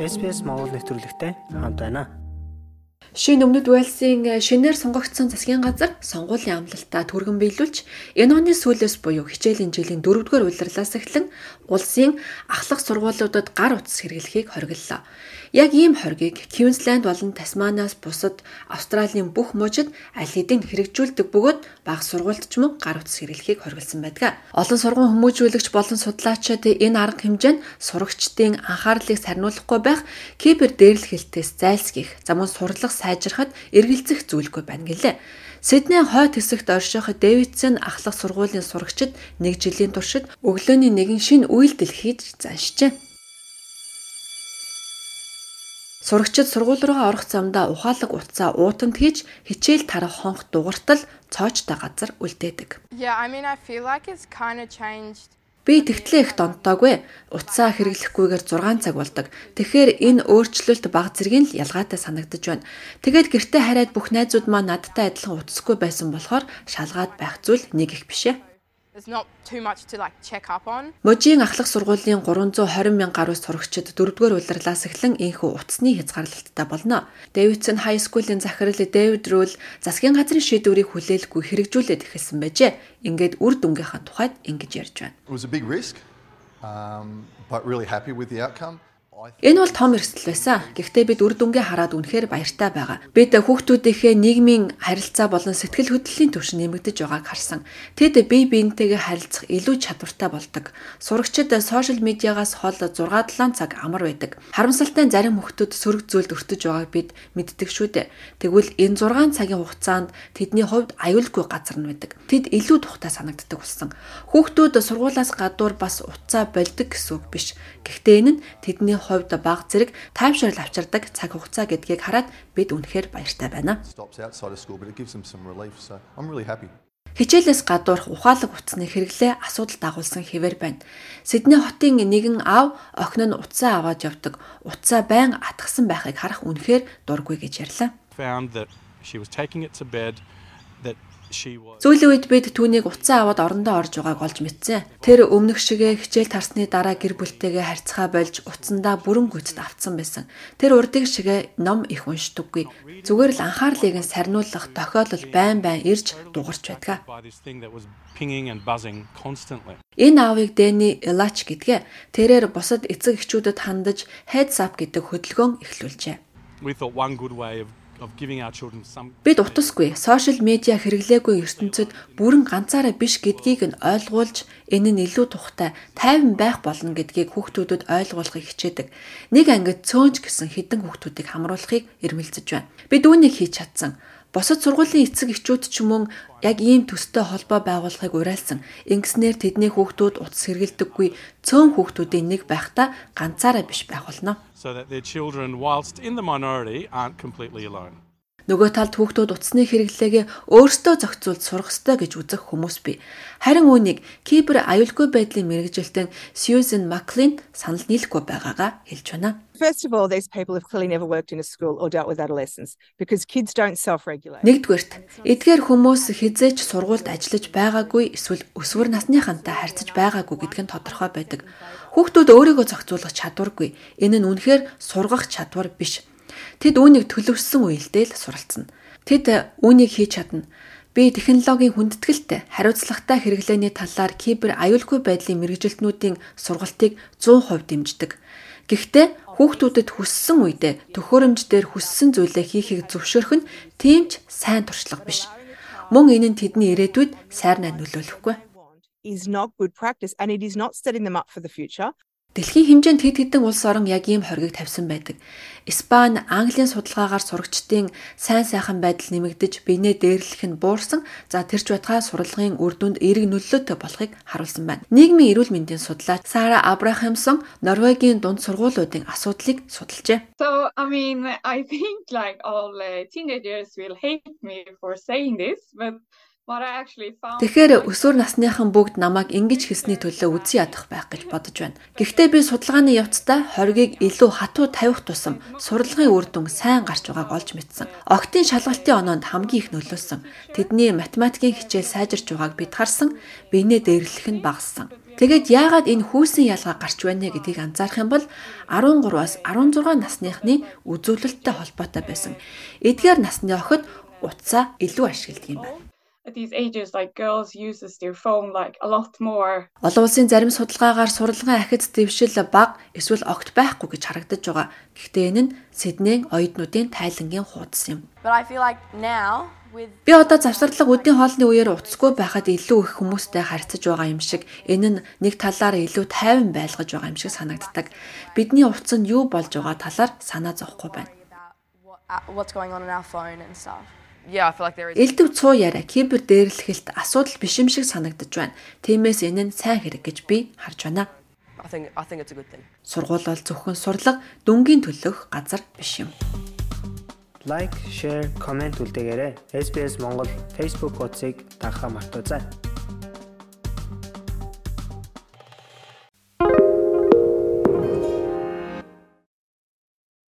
SBS Монгол нэвтрүүлэгтэй хамт байна. Шинэ Өмнөд Уэльсийн шинээр сонгогдсон засгийн газар сонгуулийн амлалтаа түргэн биелүүлж энэ оны сүүлээс буюу хичээлийн жилийн 4-р улирлаас эхлэн улсын ахлах сургуулиудад гар утас хэрэглэхийг хориглолоо. Яг ийм хоргийг Queensland болон Тасманаас бусад Австралийн бүх мужид аль хэдийн хэрэгжүүлдэг бөгөөд бага сургуульд ч мөн гар утас хэрэглэхийг хориглосон байдаг. Олон сургууль хүмүүжүүлэгч болон судлаачид энэ арга хэмжээ нь сурагчдын анхаарлыг сарниулахгүй байх, кибер дээрлэх хэлтээс зайлсхийх, за мөн сурлах сайжрахад эргэлзэх зүйлгүй байна гэлээ. Сидней хойд хэсэгт орших Дэвидсон ахлах сургуулийн сурагчид нэг жилийн туршид өглөөний нэгэн шин үйлдэл хийж заншжээ. Сурагчид сургууль руугаа орох замдаа ухаалаг утсаа уутанд хийж хичээл тарах хонх дугартал цоочтой газар үлдээдэг. Yeah, I mean I feel like it's kind of changed. Би тэгтлээ их донтоогүй. Утсаа хэрэглэхгүйгээр 6 цаг болдог. Тэгэхээр энэ өөрчлөлт баг зэргийн л ялгаатай санагдаж байна. Тэгээд гэртээ хараад бүх найзууд маань надтай адилхан утасгүй байсан болохоор шалгаад байх зүйл нэг их бишээ. Можийн ахлах сургуулийн 320 мянга гаруй сурагчид 4-р улирлаас эхлэн энхүү утасны хязгаарлалттай болно. Дэвидсон High School-ийн захирал Дэвид Рул засгийн газрын шийдвэрийг хүлээлгүй хэрэгжүүлээд эхэлсэн байжээ. Ингээд үр дүнгийнхаа тухайд ингэж ярьж байна. It was a big risk, um, but really happy with the outcome. Энэ бол том эрсдэл байсан. Гэхдээ бид үр дүнгээ хараад үнэхээр баяртай байгаа. Бид хүүхдүүдийнхээ нийгмийн харилцаа болон сэтгэл хөдлөлийн түвшин нэмэгдэж байгааг харсан. Тэд бие биентэйгээ харилцах илүү чадвартай болдог. Сурагчид сошиал медиагаас хол 6-7 цаг амар байдаг. Харамсалтай зарим хүүхдүүд сөрөг зүйлд өртөж байгааг бид мэддэг шүү дээ. Тэгвэл энэ 6 цагийн хугацаанд тэдний хувьд аюулгүй газар нь байдаг. Тэд илүү тухтай санагддаг болсон. Хүүхдүүд сургуулаас гадуур бас уцаа болдог гэсэн үг биш. Гэхдээ энэ нь тэдний хувьд баг зэрэг таймшрал авчирдаг цаг хугацаа гэдгийг хараад бид үнэхээр баяртай байна. Хичээлээс гадуурх ухаалаг утасны хэрэглээ асуудал дагуулсан хэвээр байна. Сидней хотын нэгэн аав охин нь утсаа аваад явдаг. Утсаа байн атгсан байхыг харах үнэхээр дургүй гэж ярьлаа. Зүүлийн үед бид түүнийг уцаа аваад орондоо орж байгааг олж мэдсэн. Тэр өмнөх шигээ хичээл тарсны дараа гэр бүлтэйгээ харьцаа болж уцандаа бүрэн гүйцэд автсан байсан. Тэр урдыг шигээ ном их уншдаггүй. Зүгээр л анхаарлыг нь сарниулах тохиолдол байн байн ирж дугарч байдаг. Энэ аавыг Дэни Элач гэдгээ тэрээр бусад эцэг эхчүүдэд хандаж heads up гэдэг хөдөлгөөн эхлүүлжээ. We thought one good way of Бид утасгүй сошиал медиа хэрэглээгүй ертөнцид бүрэн ганцаараа биш гэдгийг нь ойлгуулж энэ нь илүү тухтай тайван байх болно гэдгийг хүүхдүүдэд ойлгуулахыг хичээдэг. Нэг ангид цөөнч гэсэн хідэн хүүхдүүдийг хамруулахыг эрмэлзэж байна. Бид үүнийг хийж чадсан. Босод сургуулийн эцэг эхчүүд ч мөн яг ийм төстэй холбоо байгуулахыг уриалсан. Ингэснээр тэдний хүүхдүүд утас хэргэлдэггүй цөөн хүүхдүүдийн нэг байхдаа ганцаараа биш байх болно. So that their children whilst in the minority aren't completely alone. Нөгөө талд хүүхдүүд утасны хэрэглээгээ өөрсдөө зохицуулж сурах ёстой гэж үзэх хүмүүс бий. Харин үүнийг кибер аюулгүй байдлын мэрэгжилтэн Сьюзен Маклин санал нийлэхгүй байгаагаа хэлж байна. First of all, these people have clearly never worked in a school or dealt with adolescents because kids don't self-regulate. Нэгдүгээрт, эдгээр хүмүүс хизээч сургуульд ажиллаж байгаагүй эсвэл өсвөр насныхантай харьцаж байгаагүй гэдг нь тодорхой байдаг. Хүүхдүүд өөрийгөө зохицуулах чадваргүй. Энэ нь үнэхээр сургах чадвар биш Тэд үүнийг төлөвшсөн үедээ л суралцна. Тэд үүнийг хийж чадна. Би технологийн хүндэтгэлтэй хариуцлагатай хэрэглээний талаар кибер аюулгүй байдлын мэрэгжилтнүүдийн сургалтыг 100% дэмждэг. Гэхдээ хүүхдүүдэд хүссэн үедээ төхөөрөмж дээр хүссэн зүйлээ хийхийг зөвшөөрөх нь тийм ч сайн туршлага биш. Мөн энэ нь тэдний ирээдүйд сайрнаа нөлөөлөхгүй is not good practice and it is not setting them up for the future. Дэлхийн хэмжээнд хэд хэдэн улс орон яг ийм хоргийг тавьсан байдаг. Испани, Английн судалгаагаар сурагчдын сайн сайхан байдал нэмэгдэж, бинэ дээрлэх нь буурсан. За тэрч байтгай сурлагын үр дүнд эерэг нөлөөтэй болохыг харуулсан байна. Нийгмийн эрүүл мэндийн судлаач Сара Абрахамсон Норвегийн дунд сургуулиудын асуудлыг судалжээ. So I mean I think like all uh, teenagers will hate me for saying this but Тэгэхээр өсвөр насныхан бүгд намайг ингэж хэлсний төлөө үзий ядах байх гэж бодож байна. Гэхдээ би судалгааны явцдаа хоргийг илүү хатуу тавих тусам сурлагын үр дүн сайн гарч байгааг олж мэдсэн. Октын шалгалтын оноонд хамгийн их нөлөөсөн. Тэдний математикийн хичээл сайжирч байгааг бид харсан. Бинэ дээрлэх нь багассан. Тэгээд яагаад энэ хүүсийн ялгаа гарч байна гэдгийг анзаарах юм бол 13-аас 16 насныхны үзүүлэлттэй холбоотой байсан. Эдгээр насны охид утсаа илүү ашигладаг юм байна these ages like girls uses their phone like a lot more. Олон улсын зарим судалгаагаар сурлагын ахиц дэвшил баг эсвэл огт байхгүй гэж харагдаж байгаа. Гэхдээ энэ нь Сиднейн оюутнуудын тайлангийн хуудас юм. But I feel like now Би одоо завсарлага үдийн хоолны үеэр утасгүй байхад илүү их хүмүүстэй харьцаж байгаа юм шиг энэ нь нэг талаар илүү тайван байлгаж байгаа юм шиг санагддаг. Бидний утас нь юу болж байгаа талаар санаа зовхгүй байна. What's going on in our phone and stuff. Элдв цуу яриа кибер дээрлэхэлт асуудал биш юм шиг санагдаж байна. Тиймээс энэ нь сайн хэрэг гэж би харж байна. Сургууль бол зөвхөн сурлага, дүнгийн төлөх газар биш юм. Лайк, share, comment үлдээгээрэй. SBS Монгол Facebook хуудсыг дагахаа мартаоцай.